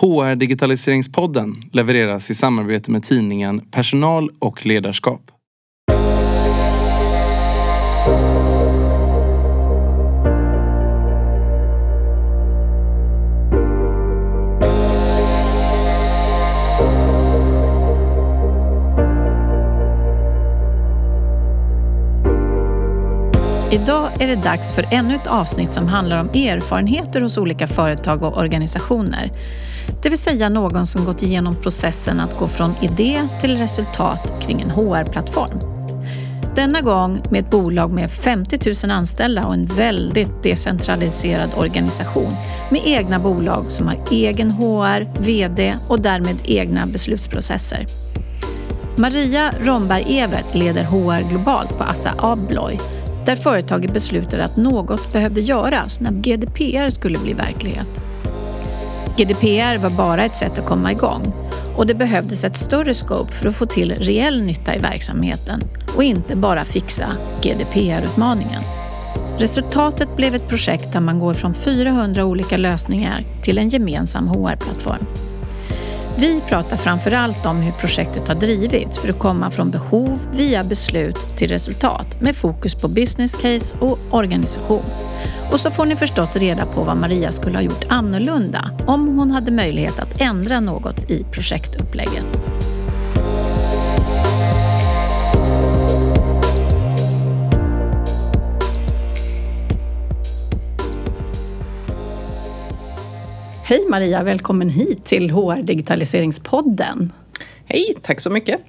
HR Digitaliseringspodden levereras i samarbete med tidningen Personal och ledarskap. Idag är det dags för ännu ett avsnitt som handlar om erfarenheter hos olika företag och organisationer. Det vill säga någon som gått igenom processen att gå från idé till resultat kring en HR-plattform. Denna gång med ett bolag med 50 000 anställda och en väldigt decentraliserad organisation med egna bolag som har egen HR, VD och därmed egna beslutsprocesser. Maria Romberg-Evert leder HR globalt på Assa Abloy där företaget beslutade att något behövde göras när GDPR skulle bli verklighet. GDPR var bara ett sätt att komma igång och det behövdes ett större scope för att få till reell nytta i verksamheten och inte bara fixa GDPR-utmaningen. Resultatet blev ett projekt där man går från 400 olika lösningar till en gemensam HR-plattform. Vi pratar framför allt om hur projektet har drivits för att komma från behov via beslut till resultat med fokus på business case och organisation. Och så får ni förstås reda på vad Maria skulle ha gjort annorlunda om hon hade möjlighet att ändra något i projektupplägget. Hej Maria, välkommen hit till HR Digitaliseringspodden. Hej, tack så mycket.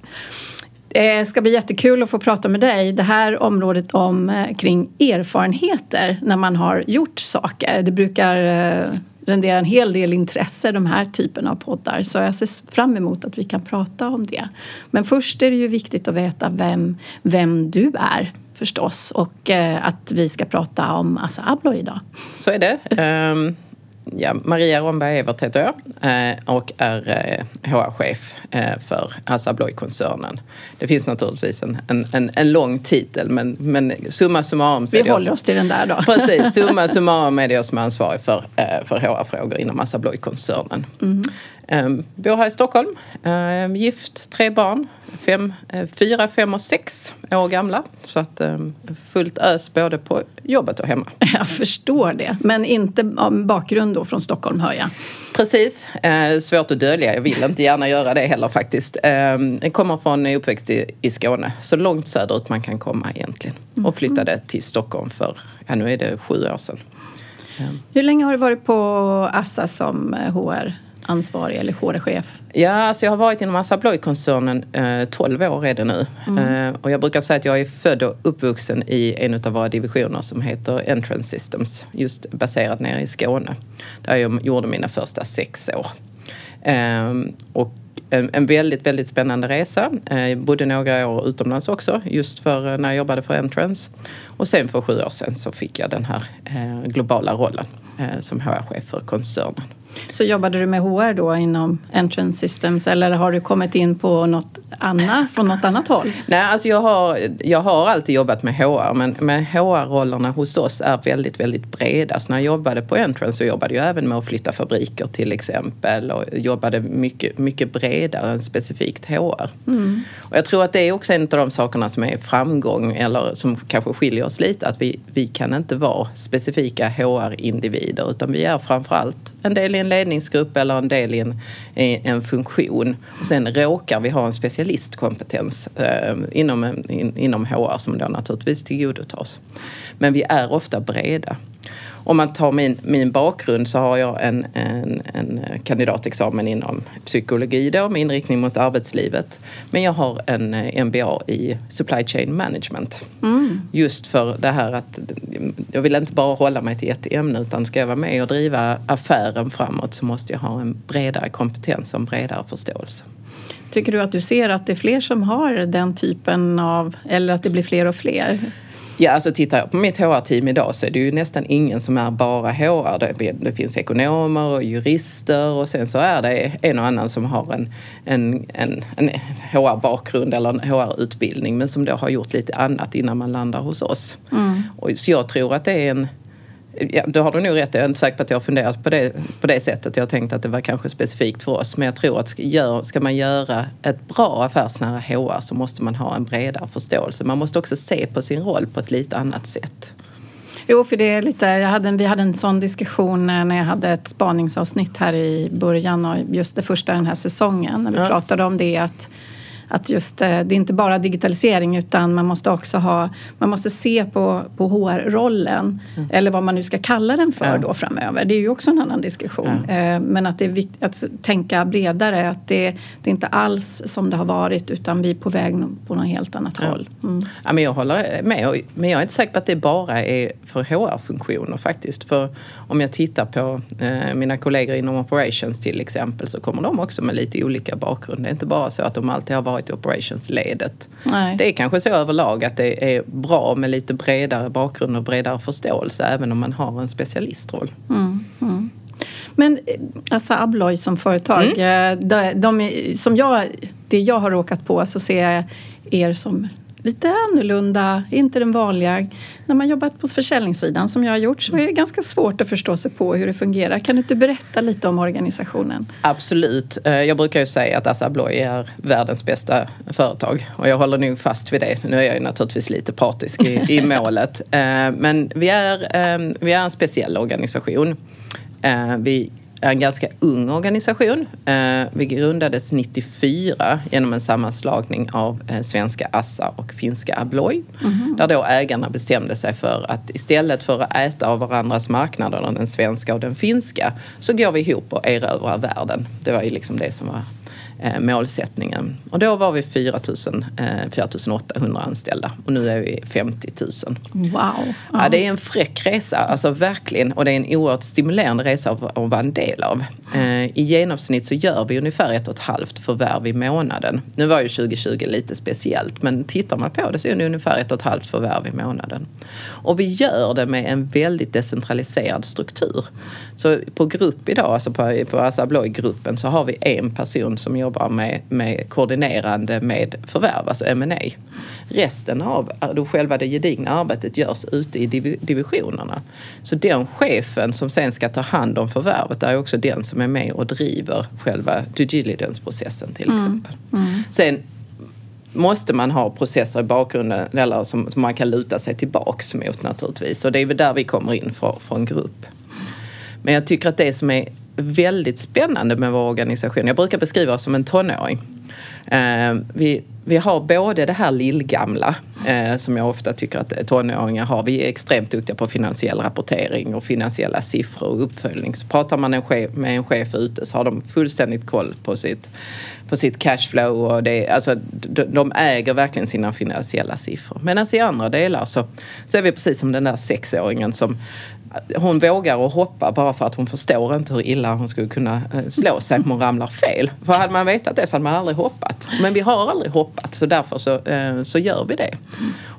Det eh, ska bli jättekul att få prata med dig. Det här området om, eh, kring erfarenheter när man har gjort saker. Det brukar eh, rendera en hel del intresse, de här typen av poddar. Så jag ser fram emot att vi kan prata om det. Men först är det ju viktigt att veta vem, vem du är förstås och att vi ska prata om Assa Abloy idag. Så är det. Um, ja, Maria Romberg Evert heter jag eh, och är HR-chef eh, eh, för Assa Abloy-koncernen. Det finns naturligtvis en, en, en, lång titel men, men summa summarum... Vi håller oss till den där då. Precis, summa summarum är det jag som är ansvarig för, för HR-frågor inom Assa Abloy-koncernen. Mm. Bor här i Stockholm, um, gift, tre barn, fem, uh, fyra, fem och sex år gamla. Så att um, fullt ös både på jobbet och hemma. Jag förstår det, men inte bakgrund då från Stockholm hör jag. Precis, uh, svårt att dölja. Jag vill inte gärna göra det heller faktiskt. Jag kommer från uppväxt i, Skåne, så långt söderut man kan komma egentligen. Mm. Och flyttade till Stockholm för, ja nu är det sju år sedan. Hur länge har du varit på Assa som HR? Ansvarig eller HR-chef? Ja, alltså jag har varit inom Assa Abloy-koncernen eh, 12 år är det nu. Mm. Eh, och jag brukar säga att jag är född och uppvuxen i en av våra divisioner som heter Entrance Systems, just baserad nere i Skåne. Där jag gjorde mina första sex år. Eh, och en, en, väldigt, väldigt spännande resa. Jag eh, bodde några år utomlands också, just för eh, när jag jobbade för Entrance. Och sen för sju år sedan så fick jag den här eh, globala rollen som HR-chef för koncernen. Så jobbade du med HR då inom Entrance Systems eller har du kommit in på något annat, från något annat håll? Nej, alltså jag har, jag har alltid jobbat med HR men, men HR-rollerna hos oss är väldigt, väldigt breda. Så när jag jobbade på Entrance så jobbade jag även med att flytta fabriker till exempel och jobbade mycket, mycket bredare än specifikt HR. Mm. Och jag tror att det är också en av de sakerna som är framgång eller som kanske skiljer oss lite att vi, vi kan inte vara specifika HR-individer utan vi är framförallt en del en ledningsgrupp eller en del i en, i en funktion. Och sen råkar vi ha en specialistkompetens eh, inom, in, inom HR som då naturligtvis tillgodotas. Men vi är ofta breda om man tar min, min bakgrund så har jag en, en, en kandidatexamen inom psykologi då med inriktning mot arbetslivet. Men jag har en MBA i supply chain management. Mm. Just för det här att jag vill inte bara hålla mig till ett ämne utan ska jag vara med och driva affären framåt så måste jag ha en bredare kompetens och en bredare förståelse. Tycker du att du ser att det är fler som har den typen av, eller att det blir fler och fler? Ja, alltså tittar jag på mitt HR-team idag så är det ju nästan ingen som är bara HR. Det, det finns ekonomer och jurister och sen så är det en och annan som har en, en, en, en HR-bakgrund eller en HR-utbildning men som då har gjort lite annat innan man landar hos oss. Mm. Och, så jag tror att det är en Ja, då har du nog rätt. Jag är inte säker på att jag har funderat på det, på det sättet. Jag har tänkt att det var kanske specifikt för oss. Men jag tror att ska, gör, ska man göra ett bra affärsnära HR så måste man ha en bredare förståelse. Man måste också se på sin roll på ett lite annat sätt. Jo, för det är lite, jag hade, vi hade en sån diskussion när jag hade ett spaningsavsnitt här i början och just det första den här säsongen. När vi ja. pratade om det att att just eh, det är inte bara digitalisering utan man måste också ha, man måste se på, på HR-rollen mm. eller vad man nu ska kalla den för ja. då framöver. Det är ju också en annan diskussion. Ja. Eh, men att det är viktigt att tänka bredare, att det, det är inte alls som det har varit utan vi är på väg på något helt annat ja. håll. Mm. Ja, men jag håller med, men jag är inte säker på att det bara är för HR-funktioner faktiskt. För om jag tittar på eh, mina kollegor inom operations till exempel så kommer de också med lite olika bakgrund. Det är inte bara så att de alltid har varit varit i operationsledet. Nej. Det är kanske så överlag att det är bra med lite bredare bakgrund och bredare förståelse även om man har en specialistroll. Mm, mm. Men alltså Abloy som företag, mm. Eh, de, de, som jag, det jag har råkat på så ser jag er som lite annorlunda, inte den vanliga. När man jobbat på försäljningssidan som jag har gjort så är det ganska svårt att förstå sig på hur det fungerar. Kan du inte berätta lite om organisationen? Absolut. Eh, jag brukar ju säga att Assa Abloy är världens bästa företag och jag håller nog fast vid det. Nu är jag ju naturligtvis lite partisk i, i målet. Eh, men vi är, eh, vi är en speciell organisation. Vi en ganska ung organisation. Eh, vi grundades 94 genom en sammanslagning av eh, svenska Assa och finska Abloy. Mm. Där då ägarna bestämde sig för att istället för att äta av varandras marknader, den svenska och den finska, så går vi ihop och erövrar världen. Det var ju liksom det som var målsättningen. Och då var vi 4 000, eh, 4 800 anställda och nu är vi 50 000. Wow! Ja, det är en fräck resa, alltså verkligen. Och det är en oerhört stimulerande resa att, att vara en del av. Eh, I genomsnitt så gör vi ungefär ett och ett halvt förvärv i månaden. Nu var ju 2020 lite speciellt men tittar man på det så är det ungefär ett och ett halvt förvärv i månaden. Och vi gör det med en väldigt decentraliserad struktur. Så på grupp idag, alltså på, på Assa Abloy-gruppen så har vi en person som jobbar med, med koordinerande med förvärv, alltså M&A. Resten av då själva det gedigna arbetet görs ute i div divisionerna. Så den chefen som sen ska ta hand om förvärvet är också den som är med och driver själva due diligence-processen till mm. exempel. Mm. Sen måste man ha processer i bakgrunden eller som, som, man kan luta sig tillbaks mot naturligtvis. Och det är väl där vi kommer in för, för en grupp. Men jag tycker att det som är väldigt spännande med vår organisation, jag brukar beskriva oss som en tonåring. Eh, vi, vi har både det här lillgamla eh, som jag ofta tycker att tonåringar har. Vi är extremt duktiga på finansiell rapportering och finansiella siffror och uppföljning. Så pratar man en chef, med en chef ute så har de fullständigt koll på sitt, på sitt cashflow och det, alltså, de, de äger verkligen sina finansiella siffror. Medan i andra delar så, så är vi precis som den där sexåringen som hon vågar att hoppa bara för att hon förstår inte hur illa hon skulle kunna eh, slå sig om hon ramlar fel. För hade man vetat det så hade man aldrig hoppat. Men vi har aldrig hoppat så därför så, eh, så gör vi det.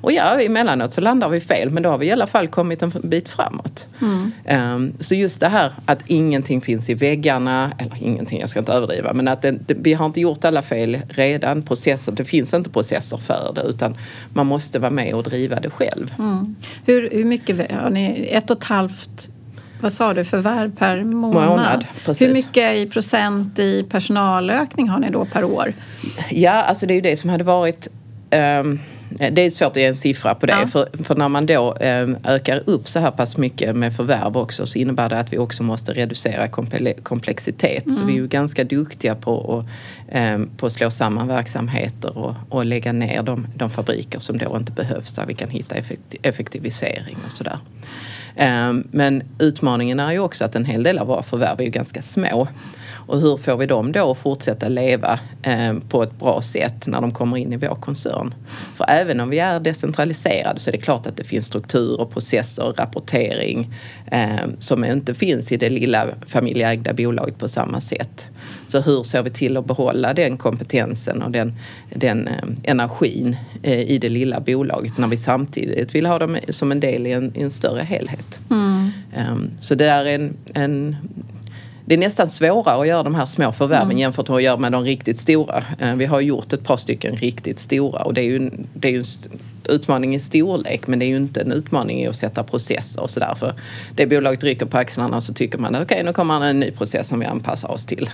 Och ja, emellanåt så landar vi fel men då har vi i alla fall kommit en bit framåt. Mm. Um, så just det här att ingenting finns i väggarna, eller ingenting, jag ska inte överdriva, men att det, vi har inte gjort alla fel redan. Processer, det finns inte processer för det utan man måste vara med och driva det själv. Mm. Hur, hur mycket har ni? Ett och ett halvt vad sa du, förvärv per månad? månad Hur mycket i procent i personalökning har ni då per år? Ja, alltså det är ju det som hade varit um, det är svårt att ge en siffra på det. Ja. För, för, när man då um, ökar upp så här pass mycket med förvärv också så innebär det att vi också måste reducera komplexitet. Mm. Så vi är ju ganska duktiga på att, um, på att slå samman verksamheter och, och lägga ner de, de fabriker som då inte behövs där vi kan hitta effektivisering och sådär. Ehm, men utmaningen är ju också att en hel del av våra förvärv är ju ganska små. Och hur får vi dem då att fortsätta leva eh, på ett bra sätt när de kommer in i vår koncern? För även om vi är decentraliserade så är det klart att det finns strukturer, processer, rapportering eh, som inte finns i det lilla familjeägda bolaget på samma sätt. Så hur ser vi till att behålla den kompetensen och den, den eh, energin i det lilla bolaget när vi samtidigt vill ha dem som en del i en, i en större helhet? Mm. Um, så det är en, en det är nästan svårare att göra de här små förvärven mm. jämfört med att göra med de riktigt stora. Eh, vi har gjort ett par stycken riktigt stora och det är ju, det är ju utmaning i storlek men det är ju inte en utmaning i att sätta processer och sådär. För det bolaget rycker på axlarna så tycker man okej okay, nu kommer en ny process som vi anpassar oss till.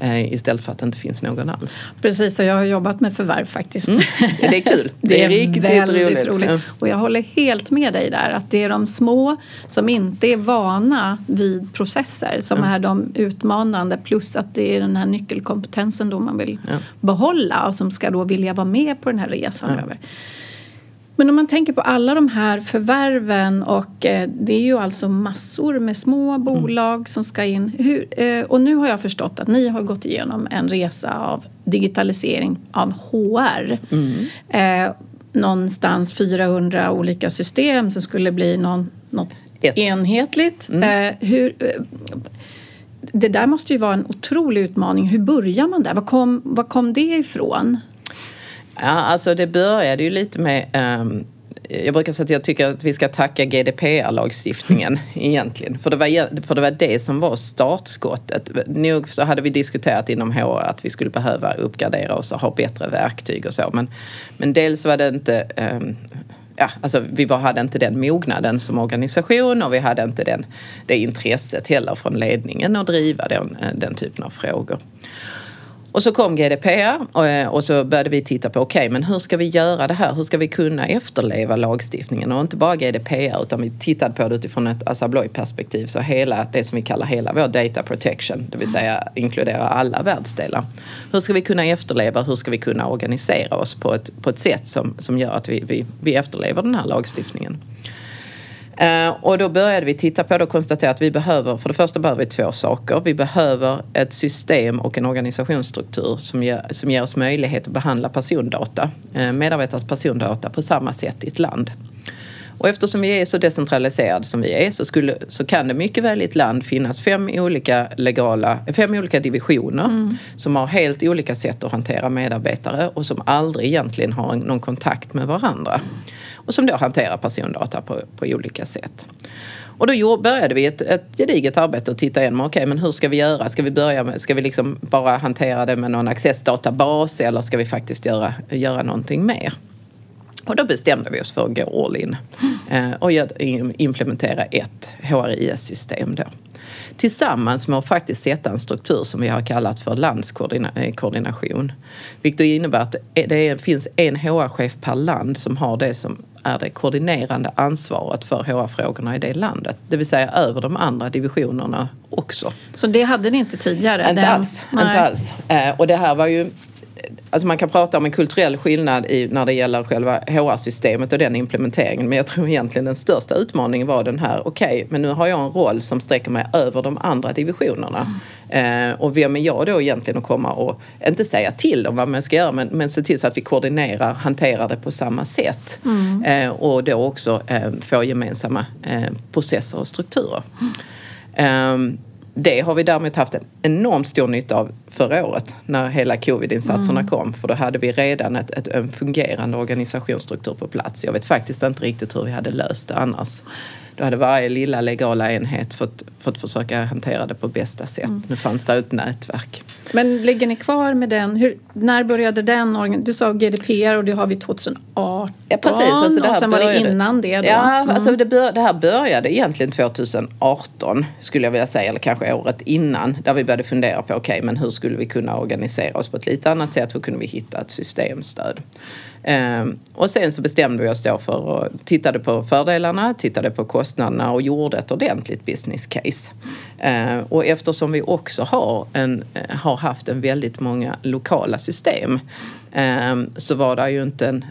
Mm. istället för att det inte finns någon alls. Precis och jag har jobbat med förvärv faktiskt. Mm. Det är kul. det, det är, riktigt roligt. roligt. Och jag håller helt med dig där att det är de små som inte är vana vid processer som är de utmanande plus att det är den här nyckelkompetensen då man vill behålla och som ska då vilja vara med på den här resan över. Men om man tänker på alla de här förvärven och eh, det är ju alltså massor med små mm. bolag mm. som ska in. Hur, eh, och nu har jag förstått att ni har gått igenom en resa av digitalisering av HR. Mm. Eh, någonstans 400 olika system som skulle bli någon, något Ett. enhetligt. Mm. Eh, hur, eh, det där måste ju vara en otrolig utmaning. Hur börjar man där? Var kom, var kom det ifrån? Ja, alltså det började ju lite med um, jag brukar säga att jag tycker att vi ska tacka GDPR-lagstiftningen egentligen. För det, var, för det var det som var startskottet. Nog så hade vi diskuterat inom HR att vi skulle behöva uppgradera oss och ha bättre verktyg och så. Men, men dels var det inte um, ja, alltså vi var, hade inte den mognaden som organisation och vi hade inte den, det intresset heller från ledningen att driva den, eh, den typen av frågor. Och så kom GDPR eh, och, så började vi titta på, okej okay, men hur ska vi göra det här? Hur ska vi kunna efterleva lagstiftningen? Och inte bara GDPR utan vi tittade på det utifrån ett Assa perspektiv Så hela det som vi kallar hela vår data protection, det vill säga inkludera alla världsdelar. Hur ska vi kunna efterleva? Hur ska vi kunna organisera oss på ett, på ett sätt som, som gör att vi, vi, vi efterlever den här lagstiftningen? Uh, och då började vi titta på det och konstatera att vi behöver, för det första behöver vi två saker. Vi behöver ett system och en organisationsstruktur som ger, som ger oss möjlighet att behandla persondata, uh, medarbetares persondata på samma sätt i ett land. Och eftersom vi är så decentraliserade som vi är så, skulle, så kan det mycket väl i ett land finnas fem olika legala, fem olika divisioner mm. som har helt olika sätt att hantera medarbetare och som aldrig egentligen har någon kontakt med varandra. Och som då hanterar persondata på, på olika sätt. Och då började vi ett, ett gediget arbete och titta igenom, okej okay, men hur ska vi göra? Ska vi börja med, ska vi liksom bara hantera det med någon accessdatabas eller ska vi faktiskt göra, göra någonting mer? Och då bestämde vi oss för att gå all in eh, och implementera ett HRIS-system då. Tillsammans med att faktiskt sätta en struktur som vi har kallat för landskoordination. Eh, Vilket innebär att eh, det finns en HR-chef per land som har det som är det koordinerande ansvaret för HR-frågorna i det landet. Det vill säga över de andra divisionerna också. Så det hade ni inte tidigare? Inte alls. Inte alls. Eh, och det här var ju Alltså man kan prata om en kulturell skillnad i, när det gäller själva HR-systemet och den implementeringen. Men jag tror egentligen den största utmaningen var den här, okej, okay, men nu har jag en roll som sträcker mig över de andra divisionerna. Mm. Eh, och vem är jag då egentligen att komma och, inte säga till dem vad man ska göra, men, men se till så att vi koordinerar, hanterar det på samma sätt. Mm. Eh, och då också eh, få gemensamma eh, processer och strukturer. Mm. Det har vi däremot haft en enormt stor nytta av förra året när hela covid-insatserna mm. kom. För då hade vi redan ett, ett, en fungerande organisationsstruktur på plats. Jag vet faktiskt inte riktigt hur vi hade löst det annars. Då hade varje lilla legala enhet fått, fått försöka hantera det på bästa sätt. Mm. Nu fanns det ett nätverk. Men ligger ni kvar med den? Hur, när började den? Du sa GDPR och det har vi 2018. Ja, precis. Alltså det och sen började, var det innan det då? Ja, mm. alltså det, bör, det här började egentligen 2018 skulle jag vilja säga, eller kanske året innan. Där vi började fundera på, okej, okay, men hur skulle vi kunna organisera oss på ett lite annat sätt? Hur kunde vi hitta ett systemstöd? Um, och sen så bestämde vi oss då för att tittade på fördelarna, tittade på kostnaderna och gjorde ett ordentligt business case. Uh, och eftersom vi också har, en, eh, har haft en väldigt många lokala system um, så var det ju inte en,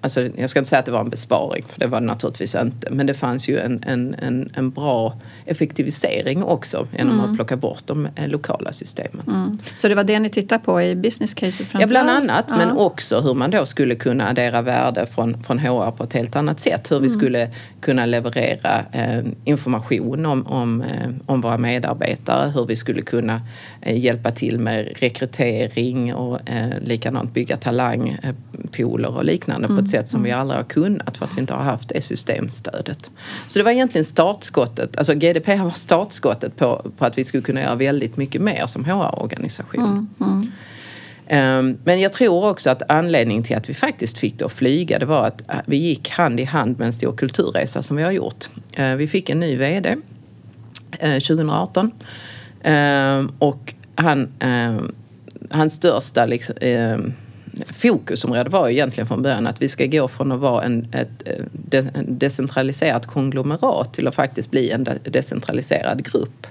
Alltså, jag ska inte säga att det var en besparing, för det var det naturligtvis inte. Men det fanns ju en, en, en, en bra effektivisering också genom mm. att plocka bort de eh, lokala systemen. Mm. Så det var det ni tittade på i business case Ja, bland annat. Ja. Men också hur man då skulle kunna addera värde från, från HR på ett helt annat sätt. Hur mm. vi skulle kunna leverera eh, information om, om, eh, om våra medarbetare. Hur vi skulle kunna eh, hjälpa till med rekrytering och eh, likadant bygga talangpooler och liknande på ett sätt som vi aldrig har kunnat för att vi inte har haft det systemstödet. Så det var egentligen startskottet, alltså GDP var startskottet på, på att vi skulle kunna göra väldigt mycket mer som HR-organisation. Mm, mm. Ehm, men jag tror också att anledningen till att vi faktiskt fick då flyga det var att äh, vi gick hand i hand med en stor kulturresa som vi har gjort. Vi fick en ny VD 2018 ehm, och han, ehm, hans största liksom, fokusområde var egentligen från början att vi ska gå från att vara en, ett, en decentraliserat konglomerat till att faktiskt bli en decentraliserad grupp.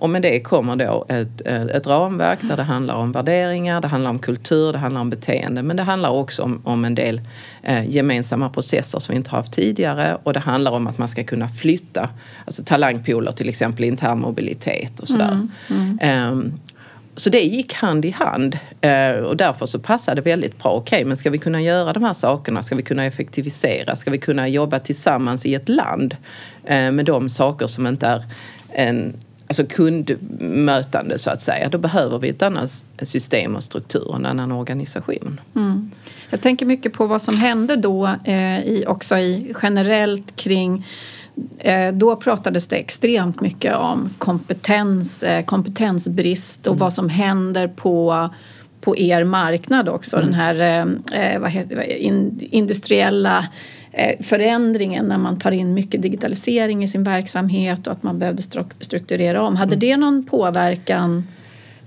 Och med det kommer då ett, ett ramverk där det handlar om värderingar, det handlar om kultur, det handlar om beteende men det handlar också om, om en del eh, gemensamma processer som vi inte har haft tidigare och det handlar om att man ska kunna flytta, alltså talangpooler till exempel intern mobilitet och sådär. Mm, mm. Um, så det gick hand i hand eh, och därför så passade det väldigt bra. Okej, okay, men ska vi kunna göra de här sakerna? Ska vi kunna effektivisera? Ska vi kunna jobba tillsammans i ett land eh, med de saker som inte är en alltså kundmötande så att säga. Då behöver vi ett annat system och struktur, en annan organisation. Mm. Jag tänker mycket på vad som hände då eh, i, också i generellt kring då pratades det extremt mycket om kompetens, eh, kompetensbrist och mm. vad som händer på på er marknad också, mm. den här eh, eh vad heter, in, industriella Eh, förändringen när man tar in mycket digitalisering i sin verksamhet och att man behövde strukturera om. Hade mm. det någon påverkan?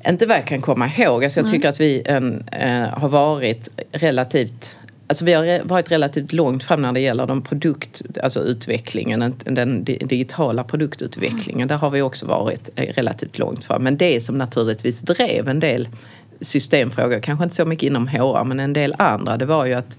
Inte vad jag kan komma ihåg. Alltså jag tycker att vi en, äh, har varit relativt Alltså vi har varit relativt långt fram när det gäller de produkt, alltså utvecklingen, den digitala produktutvecklingen. Där har vi också varit eh, relativt långt fram. Men det som naturligtvis drev en del systemfrågor, kanske inte så mycket inom HR men en del andra, det var ju att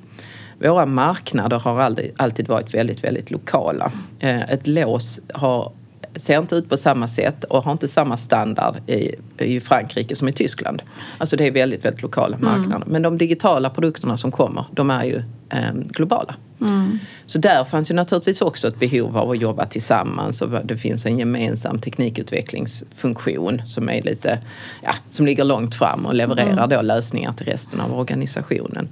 våra marknader har alltid varit väldigt, väldigt lokala. Eh, ett lås har, ser inte ut på samma sätt och har inte samma standard i, i Frankrike som i Tyskland. Alltså det är väldigt, väldigt lokala mm. marknader. Mm. Men de digitala produkterna som kommer, de är ju eh, globala. Mm. Så där fanns ju naturligtvis också ett behov av att jobba tillsammans och det finns en gemensam teknikutvecklingsfunktion som är lite, ja, som ligger långt fram och levererar mm. då lösningar till resten av organisationen.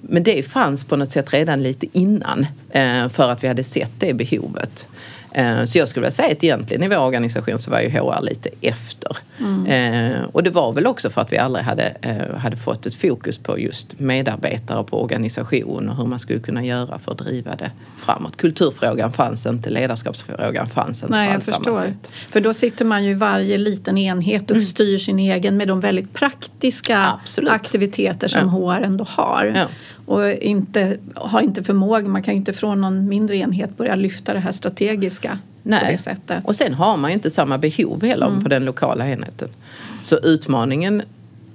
Men det fanns på något sätt redan lite innan eh, för att vi hade sett det behovet. Eh, så jag skulle vilja säga att egentligen i vår organisation så var ju HR lite efter. Mm. Eh, och det var väl också för att vi aldrig hade, hade fått ett fokus på just medarbetare och på organisation och hur man skulle kunna göra för att driva det framåt. Kulturfrågan fanns inte, ledarskapsfrågan fanns inte Nej, jag sätt. För då sitter man ju i varje liten enhet och mm. styr sin egen med de väldigt praktiska Absolut. aktiviteter som ja. HR ändå har. Ja och inte, har inte förmåga, man kan ju inte från någon mindre enhet börja lyfta det här strategiska Nej. på det sättet. Och sen har man ju inte samma behov heller mm. på den lokala enheten. Så utmaningen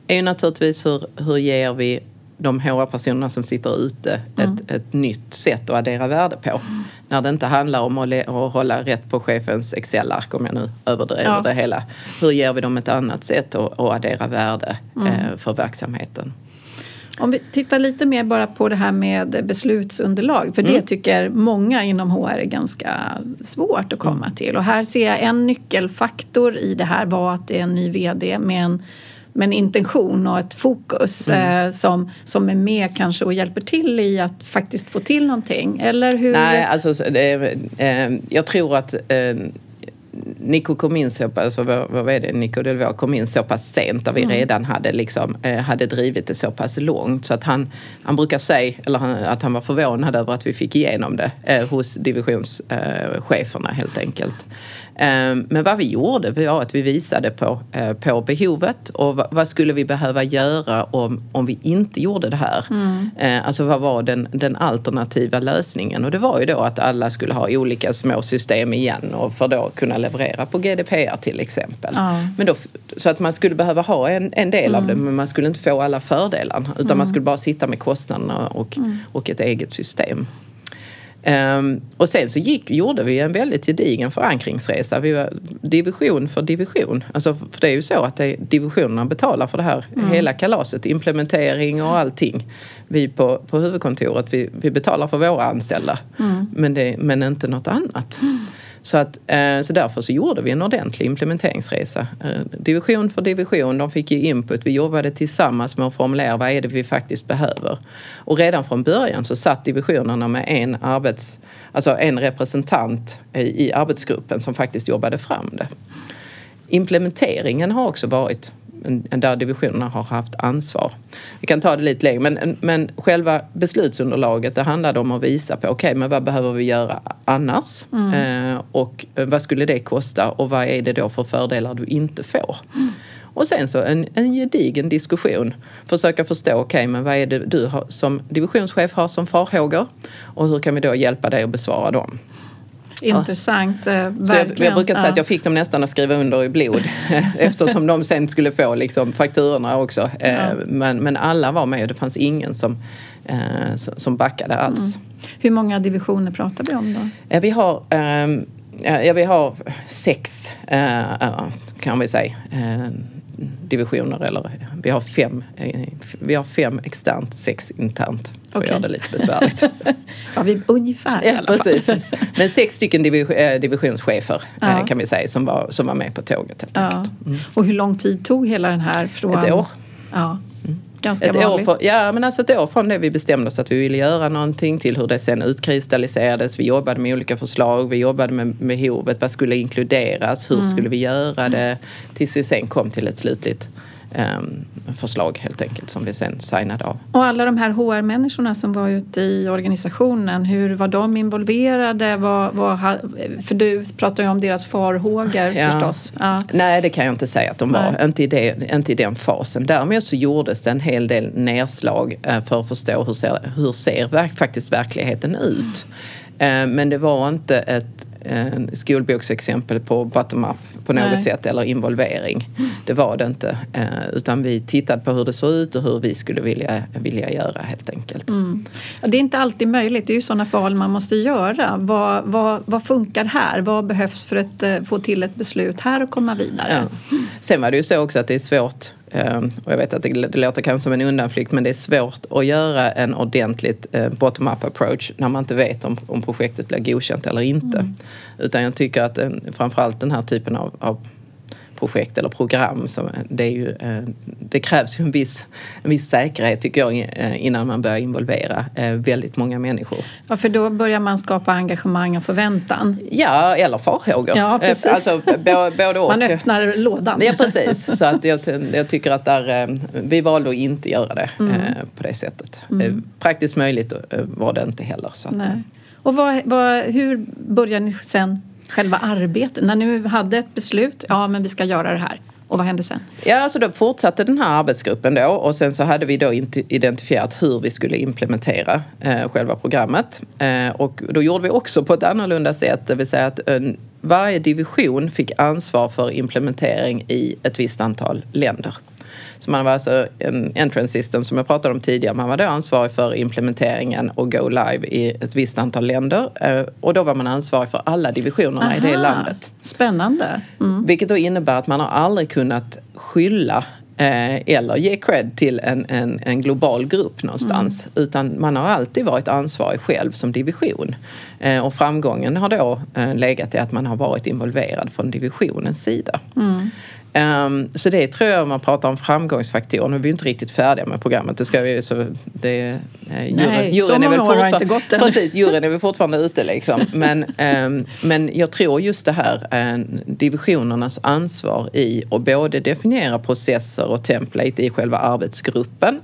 är ju naturligtvis hur, hur ger vi de HR-personerna som sitter ute mm. ett, ett nytt sätt att addera värde på. Mm. När det inte handlar om att, att hålla rätt på chefens Excel-ark om jag nu överdriver ja. det hela. Hur ger vi dem ett annat sätt att, att addera värde mm. eh, för verksamheten? Om vi tittar lite mer bara på det här med beslutsunderlag för mm. det tycker många inom HR är ganska svårt att komma mm. till och här ser jag en nyckelfaktor i det här var att det är en ny VD med en med en intention och ett fokus mm. eh, som, som är med kanske och hjälper till i att faktiskt få till någonting? Eller hur? Nej, alltså det, eh, jag tror att eh, Nico kom in så pass, alltså, vad är det, Nico Delvaux kom in så pass sent där vi mm. redan hade, liksom, eh, hade drivit det så pass långt. Så att han, han brukar säga, eller han, att han var förvånad över att vi fick igenom det eh, hos divisionscheferna helt enkelt. Ehm, men vad vi gjorde var att vi visade på, eh, på behovet och vad skulle vi behöva göra om, om vi inte gjorde det här. Mm. Eh, alltså vad var den, den alternativa lösningen? Och det var ju då att alla skulle ha olika små system igen och för då kunna leverera på GDPR till exempel. Mm. Men då, så att man skulle behöva ha en, en del mm. av det men man skulle inte få alla fördelar utan man mm. skulle bara sitta med kostnaderna och, mm. och ett eget system. Um, och sen så gick, gjorde vi en väldigt gedigen förankringsresa. Vi var division för division. Alltså, för det är ju så att det, divisionerna betalar för det här mm. hela kalaset. Implementering och allting. Vi på, på huvudkontoret vi, vi betalar för våra anställda. Mm. Men, det, men inte något annat. Mm. Så, att, eh, så därför så gjorde vi en ordentlig implementeringsresa. Eh, division för division, de fick ju input. Vi jobbade tillsammans med att formulera vad är det vi faktiskt behöver. Och redan från början så satt divisionerna med en, arbets, alltså en representant i arbetsgruppen som faktiskt jobbade fram det. Implementeringen har också varit där divisionerna har haft ansvar. Vi kan ta det lite längre, men, men själva beslutsunderlaget det handlade om att visa på okej, okay, men vad behöver vi göra annars? Mm. Eh, och vad skulle det kosta och vad är det då för fördelar du inte får? Mm. Och sen så en, en gedigen diskussion. Försöka förstå, okej, okay, men vad är det du har, som divisionschef har som farhågor? Och hur kan vi då hjälpa dig att besvara dem? Intressant, eh. Jag, jag, brukar säga ja. att jag fick dem nästan att skriva under i blod eftersom de sen skulle få liksom, fakturorna också. Ja. Eh, men, men alla var med och det fanns ingen som, eh, som backade alls. Mm. Hur många divisioner pratar vi om då? Vi har ehm, Ja, vi har sex, kan vi säga divisioner eller vi har fem, vi har fem externt, sex internt. För okay. att göra det lite besvärligt. ja, vi, ungefär ja, i alla precis. fall. Men sex stycken eh, divisionschefer ja. Eh, kan vi säga som var, som var med på tåget helt ja. enkelt. Mm. Och hur lång tid tog hela den här från... Ett år. Ja. Ganska ett vanligt. År för, ja, men alltså ett år från det vi bestämde oss att vi ville göra någonting till hur det sen utkristalliserades. Vi jobbade med olika förslag, vi jobbade med behovet, vad skulle inkluderas, hur mm. skulle vi göra det? Tills vi sen kom till ett slutligt förslag helt enkelt som vi sen signade av. Och alla de här HR-människorna som var ute i organisationen, hur var de involverade? Var, var, för du pratar ju om deras farhågor ja. förstås. Ja. Nej, det kan jag inte säga att de var. Inte i, det, inte i den fasen. Däremot så gjordes det en hel del nedslag eh, för att förstå hur ser, hur ser faktiskt verkligheten ut. Mm. Men det var inte ett skolboksexempel på bottom-up på något Nej. sätt eller involvering. Det var det inte. Eh, utan vi tittade på hur det såg ut och hur vi skulle vilja, vilja göra helt enkelt. Mm. Det är inte alltid möjligt. Det är ju sådana val man måste göra. Vad, vad, vad funkar här? Vad behövs för att eh, få till ett beslut här och komma vidare? Ja. Sen var det ju så också att det är svårt och jag vet att det, det låter kanske som en undanflykt men det är svårt att göra en ordentligt eh, bottom-up approach när man inte vet om, om projektet blir godkänt eller inte. Mm. Utan jag tycker att framförallt den här typen av, av projekt eller program. Så det, ju, eh, det krävs ju en viss, en viss säkerhet tycker jag eh, innan man börjar involvera eh, väldigt många människor. Ja, för då börjar man skapa engagemang och förväntan. Ja, eller farhågor. Ja, precis. Alltså, både och. Man öppnar lådan. Ja, precis. Så att jag, jag tycker att där, vi valde att inte göra det mm. på det sättet. Mm. Praktiskt möjligt var det inte heller. Så att, Nej. Och vad, vad, hur började ni sen själva arbetet? När ni hade ett beslut, ja men vi ska göra det här. Och vad hände sen? Ja, alltså då fortsatte den här arbetsgruppen då och sen så hade vi då identifierat hur vi skulle implementera eh, själva programmet. Eh, och då gjorde vi också på ett annorlunda sätt, det vill säga att en, varje division fick ansvar för implementering i ett visst antal länder. Så man var alltså en entrance system som jag pratade om tidigare. Man var då ansvarig för implementeringen och go live i ett visst antal länder. Eh, och då var man ansvarig för alla divisionerna Aha, i det landet. Spännande. Mm. Vilket då innebär att man har aldrig kunnat skylla eh, eller ge cred till en, en, en global grupp någonstans. Mm. Utan man har alltid varit ansvarig själv som division. Eh, och framgången har då legat i att man har varit involverad från divisionens sida. Mm. Um, så det tror jag om man pratar om framgångsfaktorer. Nu är vi inte riktigt färdiga med programmet. Det ska vi, så det, eh, juryn, Nej, juryn så är väl år har inte gått än. Precis, juryn är väl fortfarande ute liksom. Men, um, men jag tror just det här uh, divisionernas ansvar i att både definiera processer och template i själva arbetsgruppen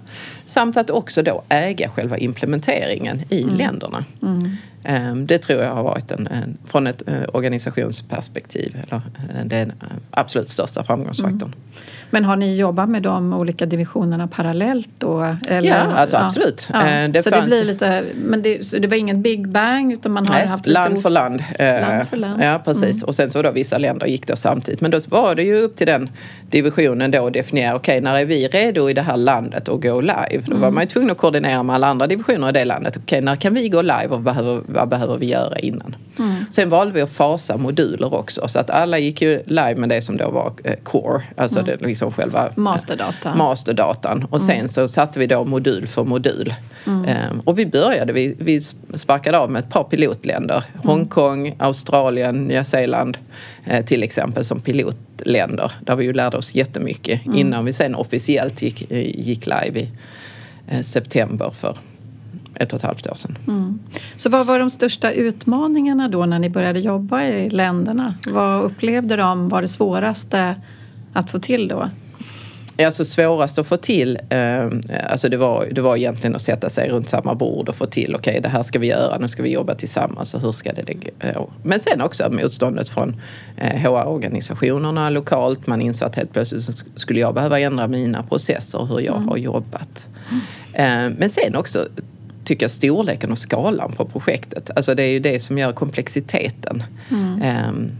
samt att också då äga själva implementeringen i mm. länderna. Mm. Ehm, det tror jag har varit en, en från ett eh, organisationsperspektiv eller, eh, den absolut största framgångsfaktorn. Mm. Men har ni jobbat med de olika divisionerna parallellt då? Eller? Ja, alltså absolut. Ja. Eh, det så det blir lite, men det, det var ingen big bang utan man har Nej, haft land lite... för land. land för land. Ja, precis. Mm. Och sen så då vissa länder gick då samtidigt. Men då var det ju upp till den divisionen då att definiera, okej okay, när är vi redo i det här landet att gå live? Då var mm. man ju tvungen att koordinera med alla andra divisioner i det landet. Okej, okay, när kan vi gå live och behöver, vad behöver vi göra innan? Mm. Sen valde vi att fasa moduler också så att alla gick ju live med det som då var eh, core, alltså mm. det, liksom själva masterdata. masterdatan. Och sen mm. så satte vi då modul för modul. Mm. Um, och vi började, vi, vi sparkade av med ett par pilotländer. Mm. Hongkong, Australien, Nya Zeeland eh, till exempel som pilotländer. Där vi ju lärde oss jättemycket mm. innan vi sen officiellt gick, eh, gick live i eh, september för ett och ett halvt år sedan. Mm. Så vad var de största utmaningarna då när ni började jobba i länderna? Vad upplevde de var det svåraste att få till då? Alltså svårast att få till, eh, alltså det var, det var egentligen att sätta sig runt samma bord och få till, okej okay, det här ska vi göra, nu ska vi jobba tillsammans och hur ska det gå? Men sen också motståndet från eh, HR-organisationerna lokalt. Man insåg att helt plötsligt skulle jag behöva ändra mina processer och hur jag mm. har jobbat. Eh, men sen också tycker jag storleken och skalan på projektet. Alltså det är ju det som gör komplexiteten. Mm.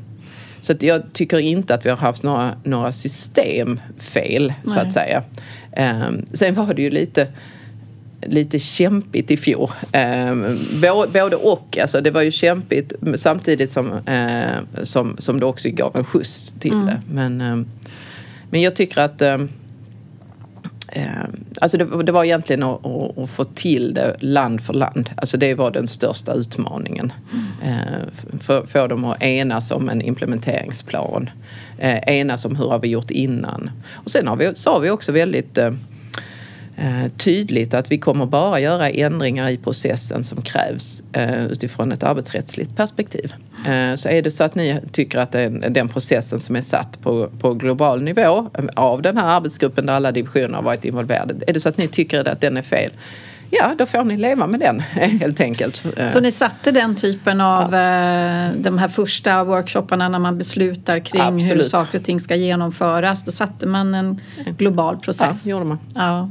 Så jag tycker inte att vi har haft några, några systemfel, Nej. så att säga. Um, sen var det ju lite lite kämpigt i fjol. Eh, både och. Alltså det var ju kämpigt samtidigt som, eh, som, som det också gav en skjuts till mm. det. Men, eh, men jag tycker att eh, Eh, Ehm, alltså det, det, var egentligen att, att, att, få till det land för land. Alltså det var den största utmaningen. Mm. Eh, få dem att enas om en implementeringsplan. Eh, enas om hur har vi gjort innan. Och sen har vi, sa vi också väldigt Eh, tydligt att vi kommer bara göra ändringar i processen som krävs eh, utifrån ett arbetsrättsligt perspektiv. Eh, så är det så att ni tycker att den, processen som är satt på, på global nivå av den här arbetsgruppen där alla divisioner har varit involverade, är det så att ni tycker att den är fel ja, då får ni leva med den helt enkelt. Så ni satte den typen av ja. de här första workshopparna när man beslutar kring Absolut. hur saker och ting ska genomföras. Då satte man en global process. Ja, gjorde man. Ja.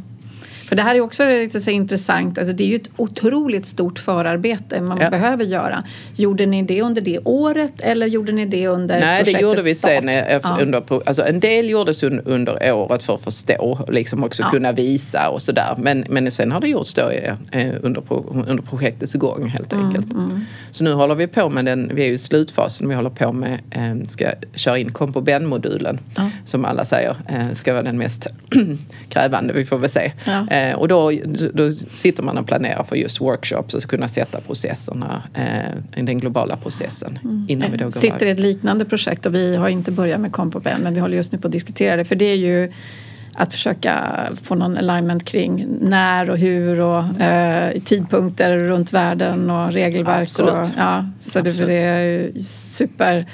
För det här är också lite så intressant. Alltså det är ju ett otroligt stort förarbete man ja. behöver göra. Gjorde ni det under det året eller gjorde ni det under Nej, det gjorde vi start? sen. Eh, ja. Under, alltså en del gjordes under året för att förstå och liksom också ja. kunna visa och sådär. Men, men sen har det gjorts då eh, under, under projektets gång helt mm, enkelt. Mm, mm. Så nu håller vi på med den, vi är ju i slutfasen, vi håller på med, eh, ska köra in kompo-ben-modulen som alla säger ska vara den mest krävande. Vi får väl se. Eh, och då, då sitter man och planerar för just workshops och kunna sätta processerna, eh, den globala processen mm. innan vi då går Sitter i ett liknande projekt och vi har inte börjat med Compo än men vi håller just nu på att diskutera det för det är ju att försöka få någon alignment kring när och hur och eh, tidpunkter runt världen och regelverk. Absolut. Och, ja, så Absolut. Det, det är super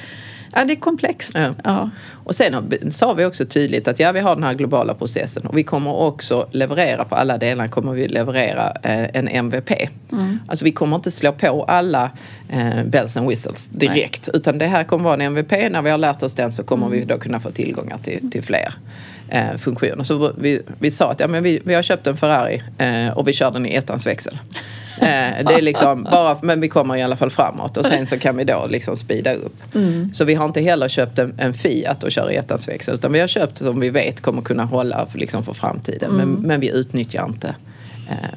Ja, det är komplext. Ja. ja. Och sen sa vi också tydligt att ja, vi har den här globala processen och vi kommer också leverera på alla delar kommer vi leverera eh, en MVP. Mm. Alltså vi kommer inte slå på alla eh, bells and whistles direkt Nej. utan det här kommer vara en MVP. När vi har lärt oss den så kommer mm. vi då kunna få tillgångar till, till fler eh, funktioner. Så vi, vi sa att ja, men vi, vi har köpt en Ferrari eh, och vi kör den i ettans växel. Eh, det är liksom bara, men vi kommer i alla fall framåt och sen så kan vi då liksom speeda upp. Mm. Så vi har inte heller köpt en, en Fiat och kör i ettans växel utan vi har köpt som vi vet kommer kunna hålla liksom för framtiden. Mm. Men, men vi utnyttjar inte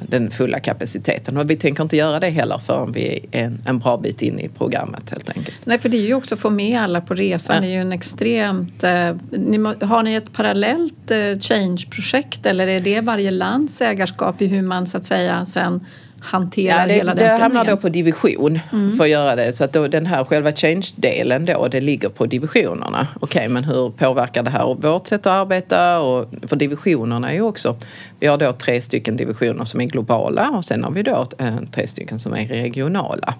den fulla kapaciteten. Och vi tänker inte göra det heller förrän vi är en, en bra bit in i programmet helt enkelt. Nej, för det är ju också att få med alla på resan. Ja. Det är ju en extremt... Eh, ni, har ni ett parallellt eh, change-projekt eller är det varje lands ägarskap i hur man så att säga sen hanterar ja, det, hela den Det hamnar då på division mm. för att göra det. Så att då, den här själva change-delen då, det ligger på divisionerna. Okej, okay, men hur påverkar det här vårt sätt att arbeta? Och, för divisionerna är ju också, vi har då tre stycken divisioner som är globala och sen har vi då eh, tre stycken som är regionala.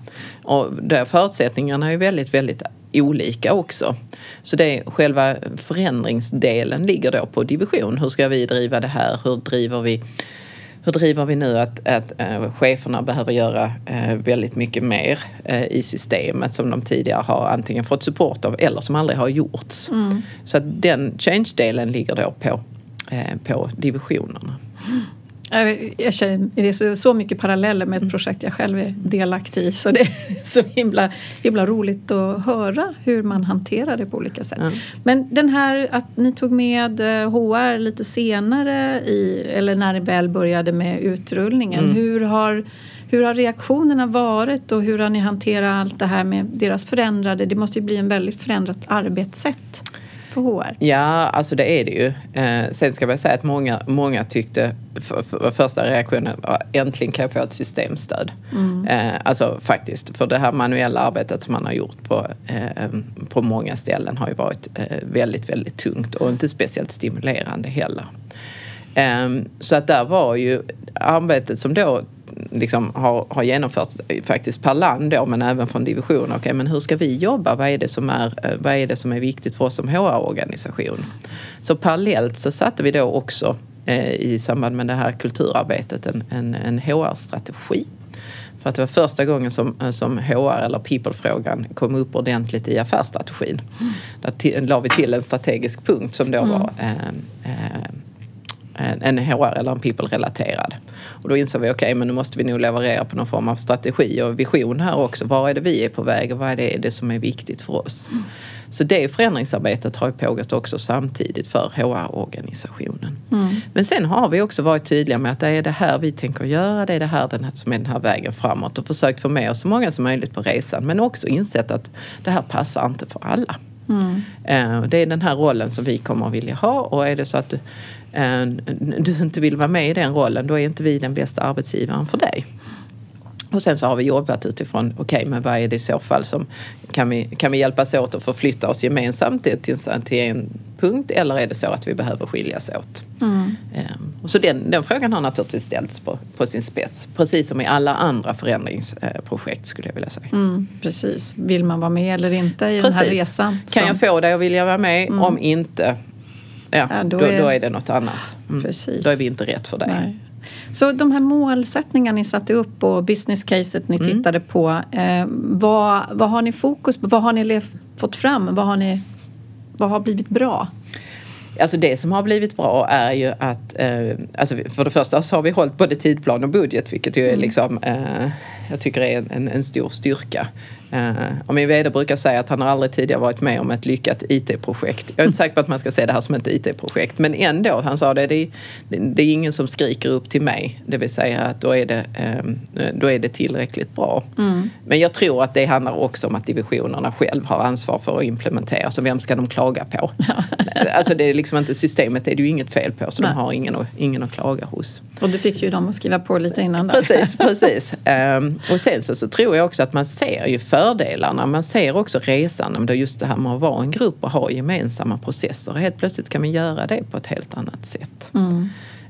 Och där förutsättningarna är ju väldigt, väldigt olika också. Så det själva förändringsdelen ligger då på division. Hur ska vi driva det här? Hur driver vi hur driver vi nu att, att äh, cheferna behöver göra äh, väldigt mycket mer äh, i systemet som de tidigare har antingen fått support av eller som aldrig har gjorts. Mm. Så att den change-delen ligger då på, på divisionerna. Jag känner, det är så, mycket paralleller med ett mm. projekt jag själv är delaktig i så det är så himla, himla roligt att höra hur man hanterar det på olika sätt. Mm. Men den här att ni tog med HR eh, lite senare i, eller när ni väl började med utrullningen. Mm. Hur, har, hur har reaktionerna varit och hur har ni hanterat allt det här med deras förändrade, det måste ju bli en väldigt förändrat arbetssätt för HR? Ja, alltså det är det ju. Eh, sen ska jag säga att många, många tyckte, för, för, första reaktionen var äntligen kan jag få ett systemstöd. Mm. Eh, alltså faktiskt, för det här manuella arbetet som man har gjort på, eh, på många ställen har ju varit eh, väldigt, väldigt tungt och inte speciellt stimulerande heller. Ehm, så att där var ju arbetet som då liksom har, har genomförts faktiskt per land då, men även från divisioner. Okay, men hur ska vi jobba? Vad är det som är, eh, vad är, det som är viktigt för oss som HR-organisation? Så parallellt så satte vi då också eh, i samband med det här kulturarbetet en, en, en HR-strategi för att det var första gången som, eh, som HR eller people-frågan kom upp ordentligt i affärsstrategin. Mm. Där la vi till en strategisk punkt som då mm. var eh, eh, en HR eller en people-relaterad. Och då insåg vi, okej, okay, men nu måste vi nog leverera på någon form av strategi och vision här också. Var är det vi är på väg och vad är det, är det som är viktigt för oss? Mm. Så det förändringsarbetet har ju pågått också samtidigt för HR-organisationen. Mm. Men sen har vi också varit tydliga med att det är det här vi tänker göra, det är det här, den här som är den här vägen framåt och försökt få med oss så många som möjligt på resan. Men också insett att det här passar inte för alla. Mm. Eh, det är den här rollen som vi kommer att vilja ha och är det så att du, du inte vill vara med i den rollen då är inte vi den bästa arbetsgivaren för dig. Och sen så har vi jobbat utifrån, okej okay, men vad är det i så fall som, kan vi, kan vi hjälpas åt att förflytta oss gemensamt till, till, en punkt eller är det så att vi behöver skiljas åt? Mm. Um, och så den, den frågan har naturligtvis ställts på, på sin spets, precis som i alla andra förändringsprojekt skulle jag vilja säga. Mm, precis, vill man vara med eller inte i precis. den här resan? Kan jag få dig att vilja vara med? Mm. Om inte, ja, ja då, är... då, är det något annat. Mm. Precis. Då är vi inte rätt för dig. Så de här målsättningarna ni satte upp och business caset ni mm. tittade på. Eh, vad, vad har ni fokus på? Vad har ni fått fram? Vad har, ni, vad har blivit bra? Alltså det som har blivit bra är ju att, eh, alltså för det första så har vi hållit både tidplan och budget vilket ju är mm. liksom, eh, jag tycker är en, en stor styrka. Uh, min vd brukar säga att han har aldrig tidigare varit med om ett lyckat IT-projekt. Jag är inte säker på att man ska se det här som ett IT-projekt, men ändå, han sa det, det är, det är ingen som skriker upp till mig. Det vill säga att då är det, um, då är det tillräckligt bra. Mm. Men jag tror att det handlar också om att divisionerna själv har ansvar för att implementera, så vem ska de klaga på? alltså det är liksom inte, systemet är det ju inget fel på, så Nej. de har ingen, ingen att klaga hos. Och du fick ju dem att skriva på lite innan. Där. Precis, precis. Um, och sen så, så tror jag också att man ser ju för fördelarna. Man ser också resan, det just det här med att vara en grupp och ha gemensamma processer. Helt plötsligt kan man göra det på ett helt annat sätt. Mm.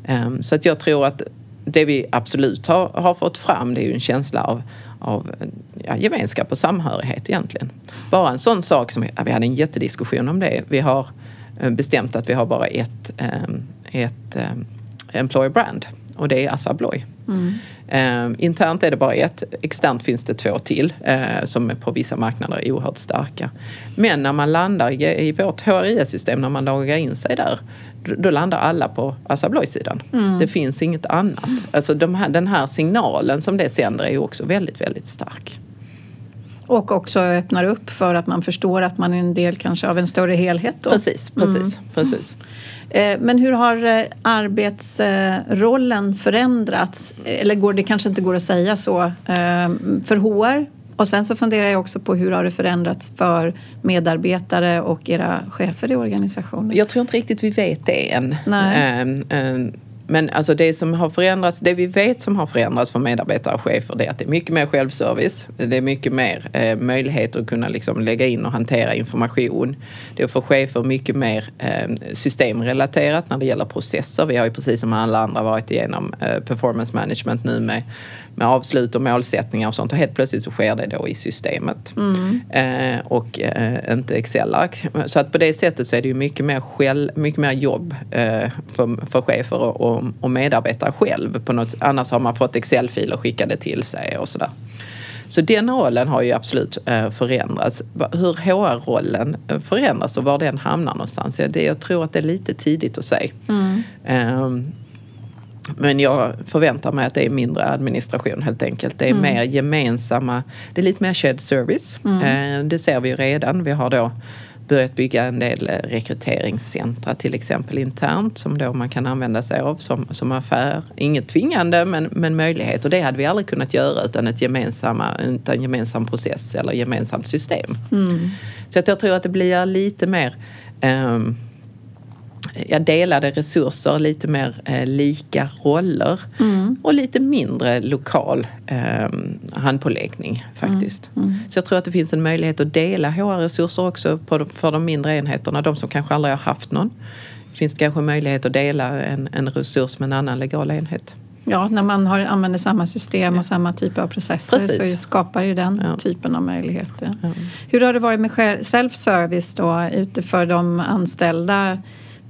Um, så att jag tror att det vi absolut har, har fått fram det är ju en känsla av, av ja, gemenskap och samhörighet egentligen. Bara en sån sak som, vi hade en jättediskussion om det. Vi har eh, bestämt att vi har bara ett, um, ett um, employer brand och det är Assa Abloy. Mm. Eh, internt är det bara ett, externt finns det två till eh, som är på vissa marknader är oerhört starka. Men när man landar i, i vårt HRIS-system, när man loggar in sig där, då landar alla på Assa Abloy-sidan. Mm. Det finns inget annat. Alltså de här, den här signalen som det sänder är också väldigt, väldigt stark. Och också öppnar upp för att man förstår att man är en del kanske av en större helhet. Då. Precis, precis, mm. precis. Eh, men hur har eh, arbetsrollen förändrats? Eller går det kanske inte går att säga så eh, för HR? Och sen så funderar jag också på hur har det förändrats för medarbetare och era chefer i organisationen? Jag tror inte riktigt vi vet det än. Nej. Men alltså det som har förändrats, det vi vet som har förändrats för medarbetare och chefer det är att det är mycket mer självservice. Det är mycket mer eh, möjligheter att kunna liksom lägga in och hantera information. Det är för chefer mycket mer eh, systemrelaterat när det gäller processer. Vi har ju precis som alla andra varit igenom eh, performance management nu med med avslut och målsättningar och sånt och helt plötsligt så sker det då i systemet. Mm. Eh, och eh, inte Excel-ark. Så att på det sättet så är det ju mycket mer, själv, mycket mer jobb eh, för, för chefer och, och medarbetare själv. På något, annars har man fått Excel-filer skickade till sig och sådär. Så den rollen har ju absolut eh, förändrats. Hur HR-rollen eh, förändras och var den hamnar någonstans, det, jag tror att det är lite tidigt att säga. Mm. Um, men jag förväntar mig att det är mindre administration helt enkelt. Det är mm. mer gemensamma, det är lite mer shared service. Mm. Eh, det ser vi ju redan. Vi har då börjat bygga en del eh, rekryteringscentra till exempel internt som då man kan använda sig av som, som affär. Inget tvingande men, men möjlighet och det hade vi aldrig kunnat göra utan ett gemensamma, utan en gemensam process eller gemensamt system. Mm. Så att jag tror att det blir lite mer um, ja, delade resurser, lite mer eh, lika roller mm. och lite mindre lokal eh, handpåläggning faktiskt. Mm. Mm. Så jag tror att det finns en möjlighet att dela HR-resurser också på, för de mindre enheterna, de som kanske aldrig har haft någon. Det finns kanske möjlighet att dela en, en resurs med en annan legal enhet. Ja, när man har, använder samma system och samma typ av processer Precis. så skapar ju den Ja. typen av möjligheter. Hur har det varit med self-service då ute för de anställda?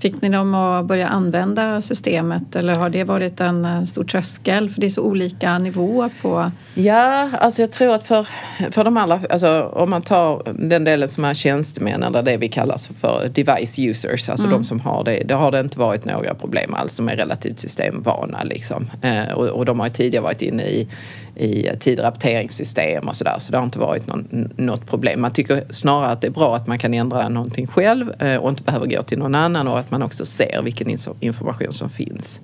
Fick ni dem att börja använda systemet eller har det varit en eh, stor tröskel? För det är så olika nivåer på... Ja, alltså jag tror att för, för de allra, alltså om man tar den delen som är tjänstemän eller det vi kallar för device users, alltså de som har det, det har det inte varit några problem alls, som är relativt systemvana liksom. Eh, och, och de har tidigare varit inne i, i tidrapporteringssystem och sådär, så det har inte varit någon, något problem. Man tycker snarare att det är bra att man kan ändra någonting själv eh, och inte behöver gå till någon annan och att man också ser vilken information som finns.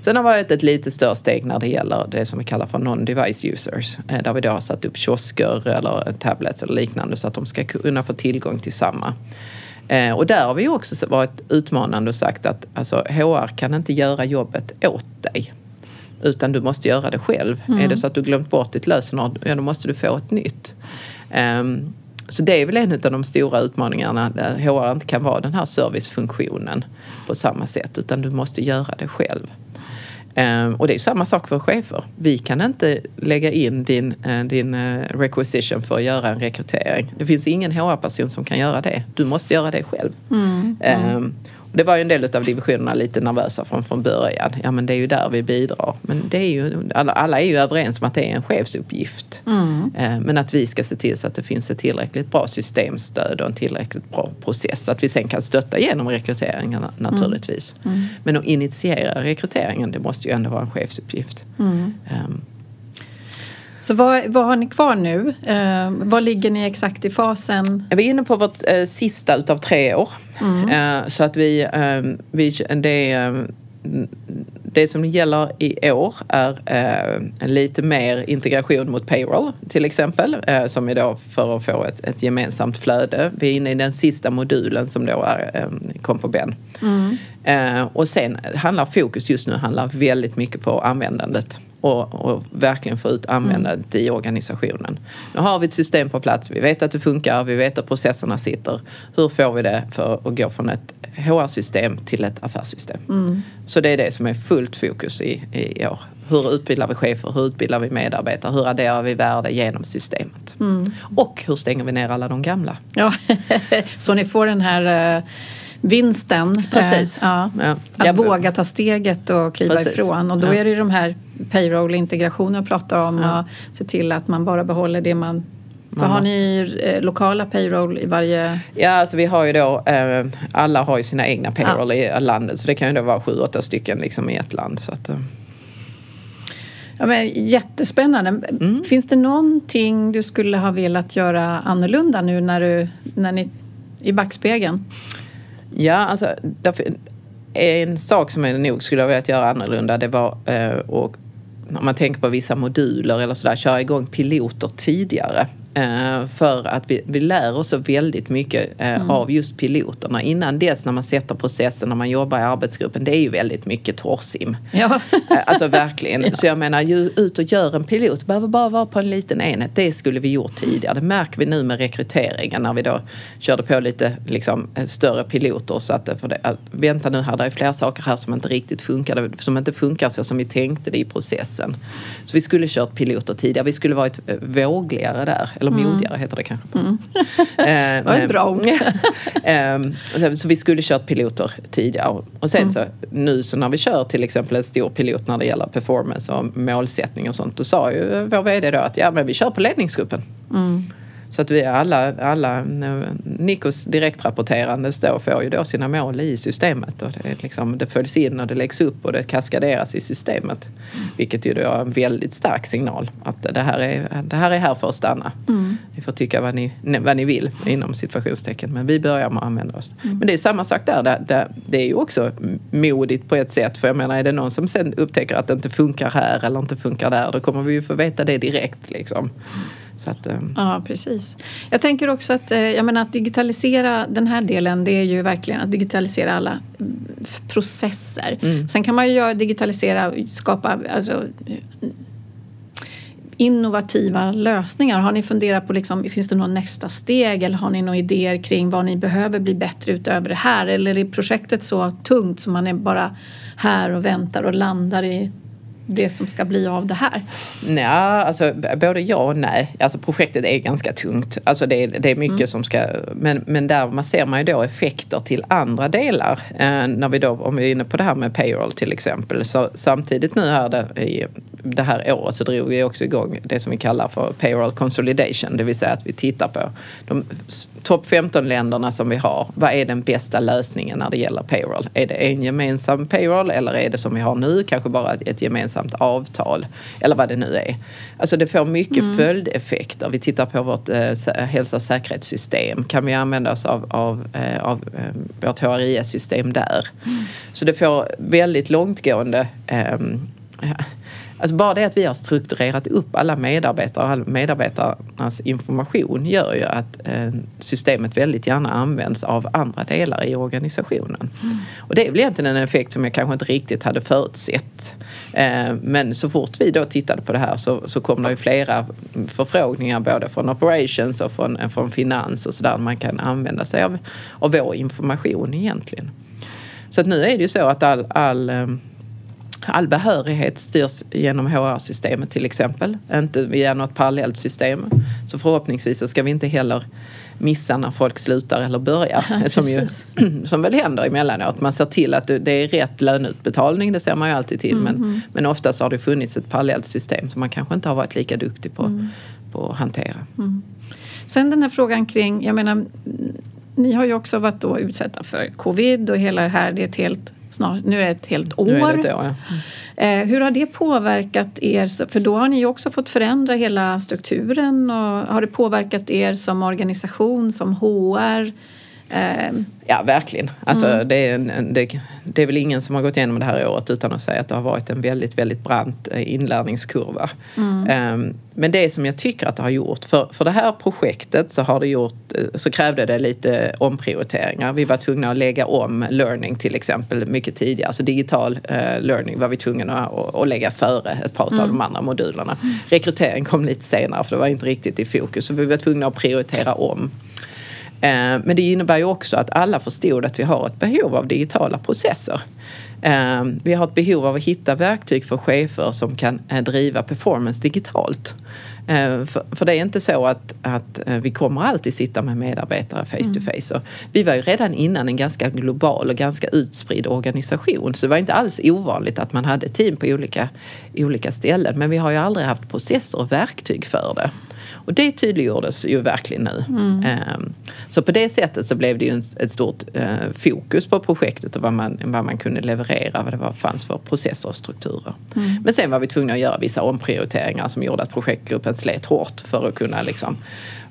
Sen har det varit ett lite större steg när det gäller det som vi kallar för non-device users. eh, Där vi då har satt upp kiosker eller tablets eller liknande så att de ska kunna få tillgång till samma. Eh, Och där har vi också varit utmanande och sagt att alltså, HR kan inte göra jobbet åt dig. Utan du måste göra det själv. Är det så att du glömt bort ditt lösenord, ja då måste du få ett nytt. Ehm, så det är väl en av de stora utmaningarna där HR inte kan vara den här servicefunktionen på samma sätt utan du måste göra det själv. Ehm, och det är samma sak för chefer. Vi kan inte lägga in din, eh, din eh, requisition för att göra en rekrytering. Det finns ingen HR-person som kan göra det. Du måste göra det själv. Ehm, och det var ju en del av divisionerna lite nervösa från, från början. Ja men det är ju där vi bidrar. Men det är ju, alla, alla är ju överens om att det är en chefsuppgift. Ehm, men att vi ska se till så att det finns ett tillräckligt bra systemstöd och en tillräckligt bra process. Så att vi sen kan stötta genom rekryteringarna naturligtvis. Men att initiera rekryteringen det måste ju ändå vara en chefsuppgift. Ehm, Så vad, vad har ni kvar nu? Eh, vad ligger ni exakt i fasen? Vi är inne på vårt eh, sista utav tre år. Eh, så att vi, eh, vi det, eh, det som gäller i år är eh, lite mer integration mot payroll till exempel. Eh, som är då för att få ett, ett gemensamt flöde. Vi är inne i den sista modulen som då är eh, kom på Ben. Eh, och sen handlar fokus just nu handlar väldigt mycket på användandet och, och verkligen få ut användandet i organisationen. Nu har vi ett system på plats, vi vet att det funkar, vi vet att processerna sitter. Hur får vi det för att gå från ett HR-system till ett affärssystem? Så det är det som är fullt fokus i, i år. Hur utbildar vi chefer? Hur utbildar vi medarbetare? Hur adderar vi värde genom systemet? Och hur stänger vi ner alla de gamla? Ja, så ni får den här eh, vinsten. Precis. Eh, ja. Ja. Att våga ta steget och kliva Precis. ifrån. Och då är det ju de här payroll-integrationer jag pratar om Ja. och se till att man bara behåller det man... För har ni eh, lokala payroll i varje... Ja, alltså vi har ju då, eh, alla har ju sina egna payroll i landet så det kan ju då vara sju, åtta stycken liksom i ett land. Så att, eh. Ja, men, jättespännande. Mm. Finns det någonting du skulle ha velat göra annorlunda nu när, du, när ni i backspegeln? Ja, alltså en sak som jag nog skulle ha velat göra annorlunda det var eh, och om man tänker på vissa moduler eller sådär, köra igång piloter tidigare. Eh, för att vi, vi lär oss så väldigt mycket eh, av just piloterna. Innan dess när man sätter processen, när man jobbar i arbetsgruppen, det är ju väldigt mycket torrsim. Ja. Eh, Alltså verkligen. Så jag menar, ut och gör en pilot. Det behöver bara vara på en liten enhet. Det skulle vi gjort tidigare. Det märker vi nu med rekryteringen när vi då körde på lite liksom, större piloter. Så att, för det, att, vänta nu här, det är flera saker här som inte riktigt funkar. Som inte funkar så som vi tänkte det i processen. Så vi skulle kört piloter tidigare. Vi skulle varit vågligare där. Eller modigare heter det kanske. Mm. Det var ett bra ord. Ehm, så- vi skulle kört piloter tidigare. Och sen så nu så när vi kör till exempel en stor pilot när det gäller performance och målsättning och sånt. Då sa ju vår VD då att ja men vi kör på ledningsgruppen. Så att vi alla, alla eh, Nikos direktrapporterandes då får ju då sina mål i systemet. Och det, liksom, det följs in och det läggs upp och det kaskaderas i systemet. Vilket ju då är en väldigt stark signal att det här är, det här, är här för att stanna. Ni får tycka vad ni, vad ni vill inom situationstecken. Men vi börjar med att använda oss. Men det är samma sak där. Det, det, det är ju också modigt på ett sätt. För jag menar, är det någon som sen upptäcker att det inte funkar här eller inte funkar där, då kommer vi ju få veta det direkt. Liksom. Så att, ehm, Ja, precis. Jag tänker också att, eh, jag menar, att digitalisera den här delen, det är ju verkligen att digitalisera alla mm, processer. Sen kan man ju göra, digitalisera, skapa alltså, innovativa lösningar. Har ni funderat på, liksom, finns det något nästa steg eller har ni några idéer kring vad ni behöver bli bättre utöver det här? Eller är projektet så tungt som man är bara här och väntar och landar i det som ska bli av det här? Nej, alltså både ja och nej. Alltså projektet är ganska tungt. Alltså det, det är mycket mm. som ska... Men, men där man ser man ju då effekter till andra delar. Eh, när vi då, om vi är inne på det här med payroll till exempel. Så samtidigt nu här det, i det här året så drog vi också igång det som vi kallar för payroll consolidation. Det vill säga att vi tittar på de topp 15 länderna som vi har. Vad är den bästa lösningen när det gäller payroll? Är det en gemensam payroll eller är det som vi har nu, kanske bara ett gemensamt avtal? Eller vad det nu är. Alltså det får mycket mm. följdeffekter. Vi tittar på vårt eh, hälsa och säkerhetssystem. Kan vi använda oss av, av, eh, av eh, vårt HRIS-system där? Mm. Så det får väldigt långtgående eh, Alltså bara det att vi har strukturerat upp alla medarbetare och alla medarbetarnas information gör ju att eh, systemet väldigt gärna används av andra delar i organisationen. Mm. Och det är väl egentligen en effekt som jag kanske inte riktigt hade förutsett. Eh, men så fort vi då tittade på det här så, så kom det ju flera förfrågningar både från operations och från, från finans och sådär. Man kan använda sig av, av vår information egentligen. Så att nu är det ju så att all, all eh, All behörighet styrs genom HR-systemet till exempel, inte via något parallellt system. Så förhoppningsvis så ska vi inte heller missa när folk slutar eller börjar. Ja, som, ju, som väl händer emellanåt. Man ser till att det är rätt löneutbetalning, det ser man ju alltid till. Mm. Men, mm. men oftast har det funnits ett parallellt system som man kanske inte har varit lika duktig på, mm. på att hantera. Mm. Sen den här frågan kring, jag menar, ni har ju också varit då utsatta för covid och hela det här, det är ett helt snart, nu är det ett helt år. Nu är det ett år ja. mm. hur har det påverkat er? För då har ni ju också fått förändra hela strukturen. Och har det påverkat er som organisation, som HR? Eh, ja, verkligen. Alltså, mm. det, är en, det, det, är väl ingen som har gått igenom det här året utan att säga att det har varit en väldigt, väldigt brant eh, inlärningskurva. Mm. Um, men det som jag tycker att det har gjort, för, för det här projektet så, har det gjort, eh, så krävde det lite omprioriteringar. Vi var tvungna att lägga om learning till exempel mycket tidigare. Alltså digital uh, learning var vi tvungna att, att lägga före ett par mm. av de andra modulerna. Mm. Rekrytering kom lite senare för det var inte riktigt i fokus. Så vi var tvungna att prioritera om. Eh, men det innebär ju också att alla förstod att vi har ett behov av digitala processer. Eh, vi har ett behov av att hitta verktyg för chefer som kan eh, driva performance digitalt. För, det är inte så att, att vi kommer alltid sitta med medarbetare face to face. Mm. Vi var ju redan innan en ganska global och ganska utspridd organisation så det var inte alls ovanligt att man hade team på olika, olika ställen. Men vi har ju aldrig haft processer och verktyg för det. Och det tydliggjordes ju verkligen nu. Mm. Ehm, så på det sättet så blev det ju ett stort eh, fokus på projektet och vad man, vad man kunde leverera, vad det var, fanns för processer och strukturer. Mm. Men sen var vi tvungna att göra vissa omprioriteringar som gjorde att projektgruppen slet hårt för att kunna liksom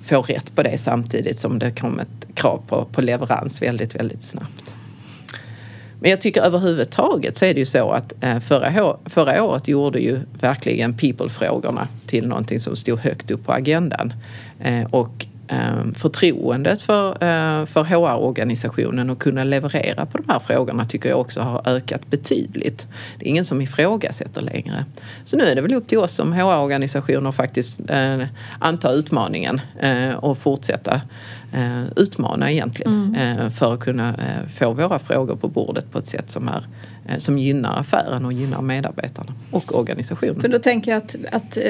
få rätt på det samtidigt som det kom ett krav på, på leverans väldigt, väldigt snabbt. Men jag tycker överhuvudtaget så är det ju så att eh, förra, förra året gjorde ju verkligen people-frågorna till någonting som stod högt upp på agendan. Eh, och ehm, förtroendet för, eh, för HR-organisationen att kunna leverera på de här frågorna tycker jag också har ökat betydligt. Det är ingen som ifrågasätter längre. Så nu är det väl upp till oss som HR-organisationer faktiskt faktiskt anta utmaningen och fortsätta utmana egentligen mm. eh, för att kunna eh, få våra frågor på bordet på ett sätt som är Eh, som gynnar affären och gynnar medarbetarna och organisationen. För då tänker jag att, att eh,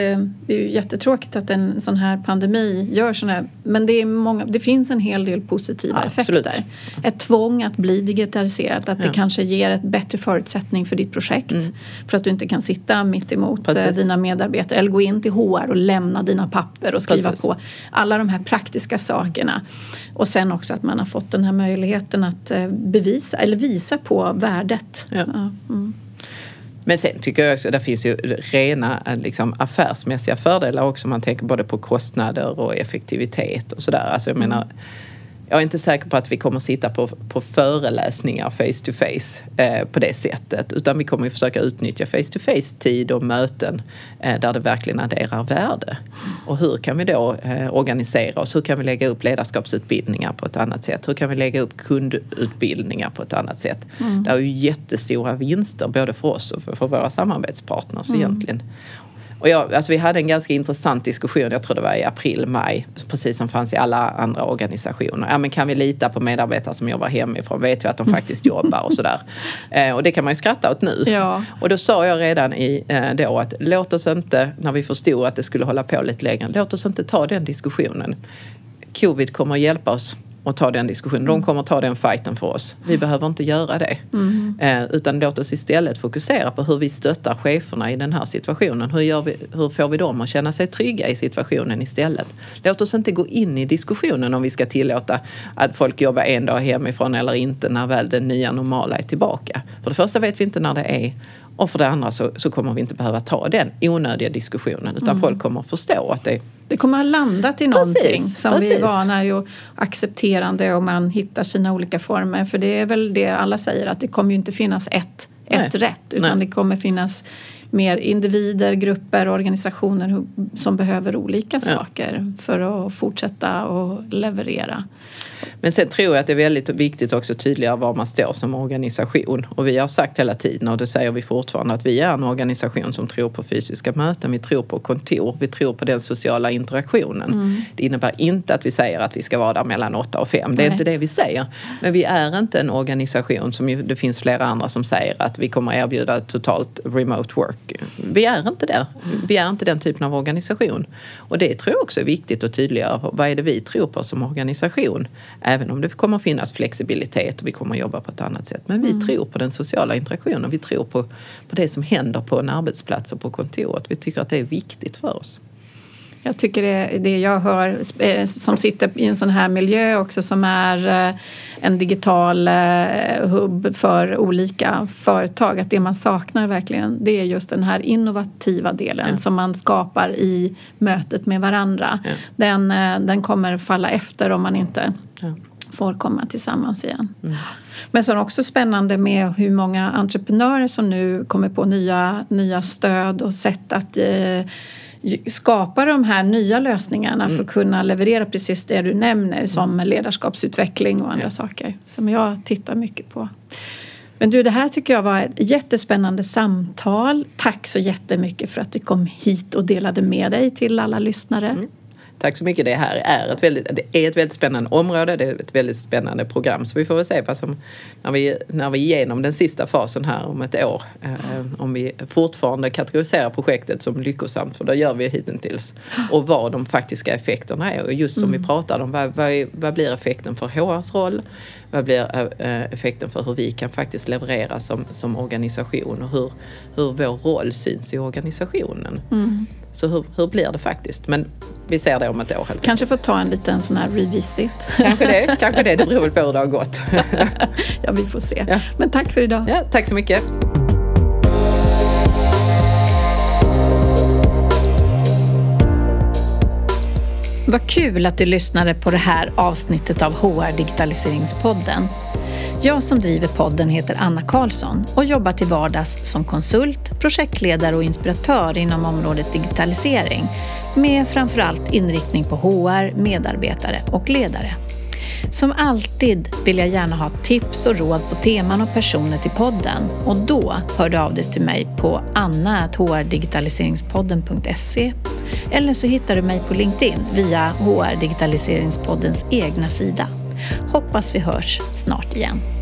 det är ju jättetråkigt att en sån här pandemi gör såna här, men det, är många, det finns en hel del positiva ja, effekter. Absolut. Ett tvång att bli digitaliserat, att ja. det kanske ger ett bättre förutsättning för ditt projekt mm. för att du inte kan sitta mitt emot eh, Precis. dina medarbetare eller gå in till HR och lämna dina papper och skriva Precis. på alla de här praktiska sakerna. Och sen också att man har fått den här möjligheten att bevisa eller visa på värdet. Ja. Mm. Men sen tycker jag också att det finns ju rena liksom, affärsmässiga fördelar också. Man tänker både på kostnader och effektivitet och sådär. Alltså jag menar, jag är inte säker på att vi kommer sitta på, på föreläsningar face to face eh, på det sättet. Utan vi kommer ju försöka utnyttja face to face tid och möten eh, där det verkligen adderar värde. Och hur kan vi då eh, organisera oss? Hur kan vi lägga upp ledarskapsutbildningar på ett annat sätt? Hur kan vi lägga upp kundutbildningar på ett annat sätt? Mm. Det är ju jättestora vinster både för oss och för, för våra samarbetspartners mm. egentligen. Och jag, alltså vi hade en ganska intressant diskussion, jag tror det var i april, maj, precis som fanns i alla andra organisationer. Ja, men kan vi lita på medarbetare som jobbar hemifrån? Vet vi att de faktiskt jobbar och sådär? Eh, och det kan man ju skratta åt nu. Ja. Och då sa jag redan i, eh, då att låt oss inte, när vi förstod att det skulle hålla på lite längre, låt oss inte ta den diskussionen. Covid kommer att hjälpa oss och ta den diskussionen. De kommer ta den fighten för oss. Vi behöver inte göra det. Mm. Eh, utan låt oss istället fokusera på hur vi stöttar cheferna i den här situationen. Hur, vi, hur får vi dem att känna sig trygga i situationen istället? Låt oss inte gå in i diskussionen om vi ska tillåta att folk jobbar en dag hemifrån eller inte när väl det nya normala är tillbaka. För det första vet vi inte när det är och för det andra så, så kommer vi inte behöva ta den onödiga diskussionen utan mm. folk kommer att förstå att det det kommer ha landat i någonting precis, som precis. vi är vana och accepterande och man hittar sina olika former. För det är väl det alla säger att det kommer ju inte finnas ett, ett rätt utan Nej. det kommer finnas mer individer, grupper, organisationer som behöver olika ja. saker för att fortsätta och leverera. Men sen tror jag att det är väldigt viktigt också att tydliggöra var man står som organisation. Och vi har sagt hela tiden, och det säger vi fortfarande, att vi är en organisation som tror på fysiska möten, vi tror på kontor, vi tror på den sociala interaktionen. Mm. Det innebär inte att vi säger att vi ska vara där mellan åtta och fem. Det är Nej. inte det vi säger. Men vi är inte en organisation som ju, det finns flera andra som säger att vi kommer erbjuda totalt remote work. Vi är inte där. Vi är inte den typen av organisation. Och det tror jag också är viktigt att tydliggöra. Vad är det vi tror på som organisation? Även om det kommer finnas flexibilitet och vi kommer jobba på ett annat sätt. Men vi mm. tror på den sociala interaktionen. Vi tror på, på det som händer på en arbetsplats och på kontoret. Vi tycker att det är viktigt för oss. Jag tycker det, det jag hör eh, som sitter i en sån här miljö också som är eh, en digital eh, hubb för olika företag. Att det man saknar verkligen det är just den här innovativa delen ja. som man skapar i mötet med varandra. Ja. Den, den kommer falla efter om man inte ja. får komma tillsammans igen. Mm. Men så är det också spännande med hur många entreprenörer som nu kommer på nya, nya stöd och sätt att eh, skapa de här nya lösningarna mm. för att kunna leverera precis det du nämner som mm. ledarskapsutveckling och andra ja. saker som jag tittar mycket på. Men du, det här tycker jag var ett jättespännande samtal. Tack så jättemycket för att du kom hit och delade med dig till alla lyssnare. Mm. Tack så mycket. Det här är ett väldigt, det är ett väldigt spännande område. Det är ett väldigt spännande program. Så vi får väl se vad som, när, vi, när vi är igenom den sista fasen här om ett år. Eh, om vi fortfarande kategoriserar projektet som lyckosamt, för det gör vi hittills. Och vad de faktiska effekterna är. Och just som mm. vi pratade om, vad, vad, vad blir effekten för HRs roll? Vad blir eh, effekten för hur vi kan faktiskt leverera som, som organisation och hur, hur vår roll syns i organisationen. Mm. Så hur, hur blir det faktiskt? Men vi ser det om ett år. Kanske får ta en liten sån här revisit. Kanske det, kanske det. Det beror väl på hur det har gått. ja, vi får se. Ja. Men tack för idag. Ja, tack så mycket. Vad kul att du lyssnade på det här avsnittet av HR Digitaliseringspodden. Jag som driver podden heter Anna Karlsson och jobbar till vardags som konsult, projektledare och inspiratör inom området digitalisering med framförallt inriktning på HR, medarbetare och ledare. Som alltid vill jag gärna ha tips och råd på teman och personer till podden och då hör du av dig till mig på anna.hrdigitaliseringspodden.se eller så hittar du mig på LinkedIn via HR Digitaliseringspoddens egna sida. Hoppas vi hörs snart igen.